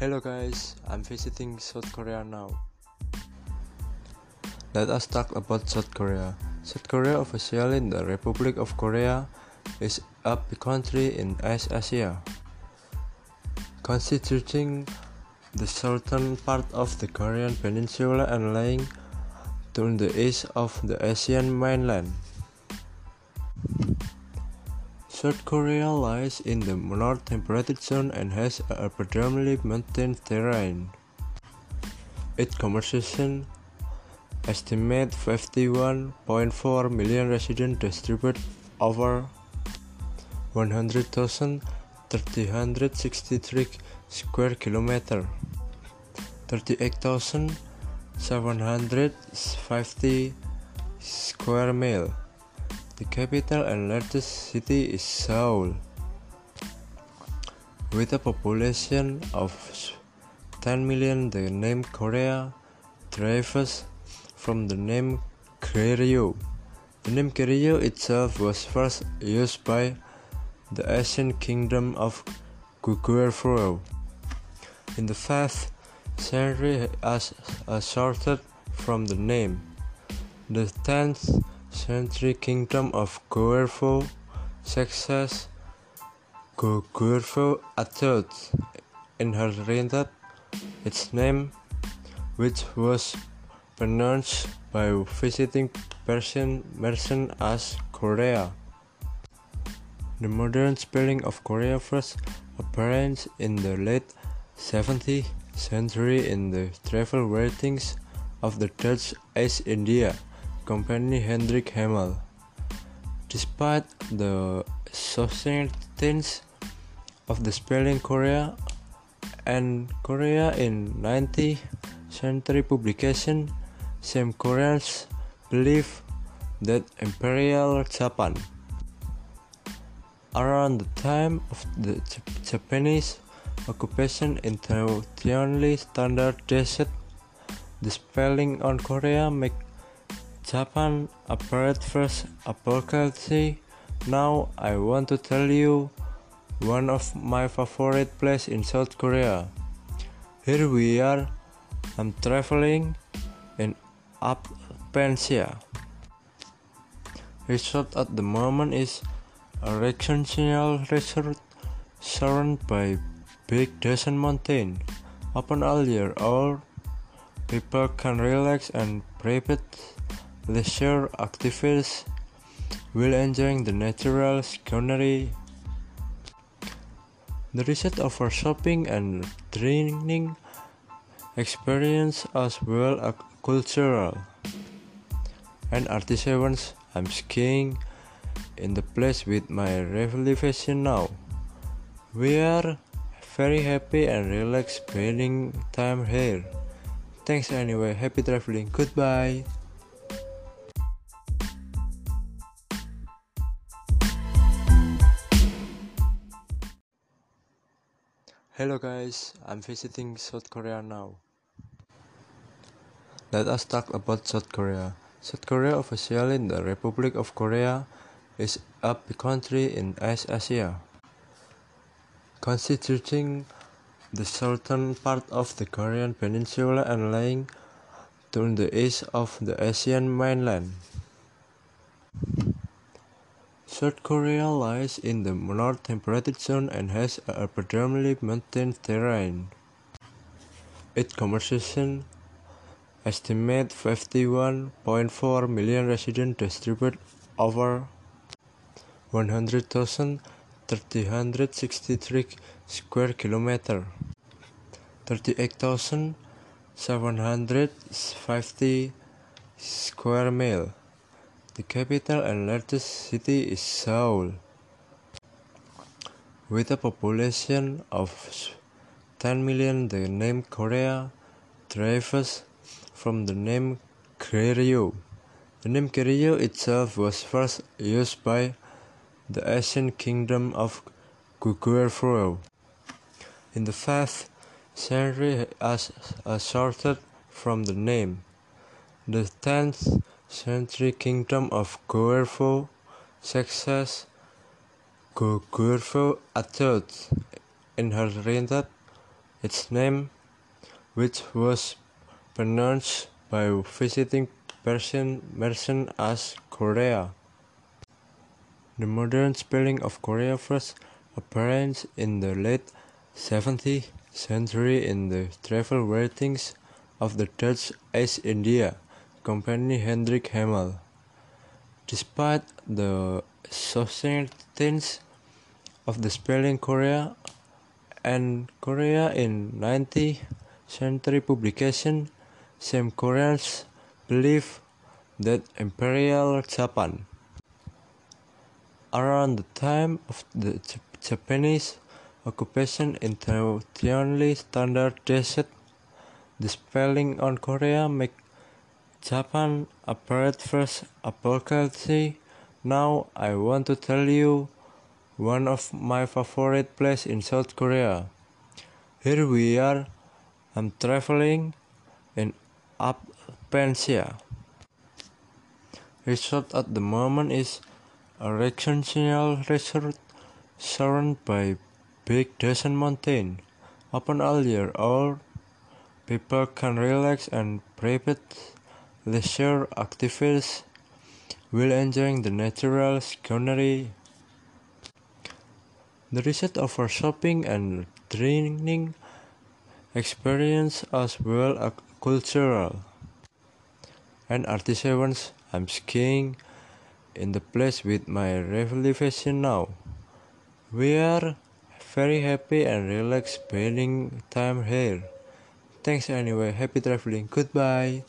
Hello guys, I'm visiting South Korea now. Let us talk about South Korea. South Korea, officially the Republic of Korea, is a country in East Asia, constituting the southern part of the Korean peninsula and lying to the east of the Asian mainland. South Korea lies in the North Temperate Zone and has a predominantly mountain terrain. Its population estimate 51.4 million residents distributed over 100,000 363 square kilometer 38,750 square mile the capital and largest city is Seoul, with a population of 10 million. The name Korea derives from the name Goryeo. The name Goryeo itself was first used by the ancient kingdom of Goguryeo in the 5th century as assorted from the name. The 10th century kingdom of Goguryeo success. Goguryeo III inherited its name which was pronounced by visiting Persian merchants as Korea. The modern spelling of Korea first appeared in the late 17th century in the travel writings of the Dutch East India Company Hendrik Hamel. Despite the certainties of the spelling Corea and Korea in 19th century publication, some Koreans believe that Imperial Japan around the time of the Japanese occupation intentionally standardized the spelling on Korea make Japan appeared first apocalypse. Now I want to tell you one of my favorite places in South Korea. Here we are. I'm traveling in Alpensia. Resort at the moment is a recreational resort surrounded by big desert mountain. Open all year, all people can relax and private leisure activities while enjoying the natural scenery. The result offers shopping and training experience as well as cultural and artisan. I'm skiing in the place with my revelation now. We are very happy and relaxed spending time here. Thanks anyway. Happy traveling. Goodbye. Hello guys, I'm visiting South Korea now. Let us talk about South Korea. South Korea, officially the Republic of Korea, is a country in East Asia, constituting the southern part of the Korean peninsula and lying to the east of the Asian mainland. South Korea lies in the North Temperate Zone and has a predominantly mountain terrain. Its population estimate 51.4 million residents distributed over 100,000 363 square kilometer 38,750 square mile the capital and largest city is Seoul, with a population of 10 million. The name Korea derives from the name Goryeo. The name Goryeo itself was first used by the ancient kingdom of Goguryeo in the 5th century as assorted from the name. The 10th century kingdom of Goguryeo success Goguryeo III inherited its name, which was pronounced by visiting Persian merchants as Korea. The modern spelling of Korea first appeared in the late 17th century in the travel writings of the Dutch East India Company Hendrik Hamel. Despite the uncertainties of the spelling Corea and Korea in 19th century publication, some Koreans believe that Imperial Japan. Around the time of the Japanese occupation intentionally standardized the spelling on Korea make Japan appear first apocryphally. Now I want to tell you one of my favorite places in South Korea. Here we are. I'm traveling in Alpensia. Resort at the moment is a recreational resort surrounded by big desert mountain. Open all year all, people can relax and private leisure activities while enjoying the natural scenery. The resort offers shopping and dining experience as well as cultural and artisan. I'm skiing in the place with my revelation now. We are very happy and relaxed spending time here. Thanks anyway. Happy traveling. Goodbye.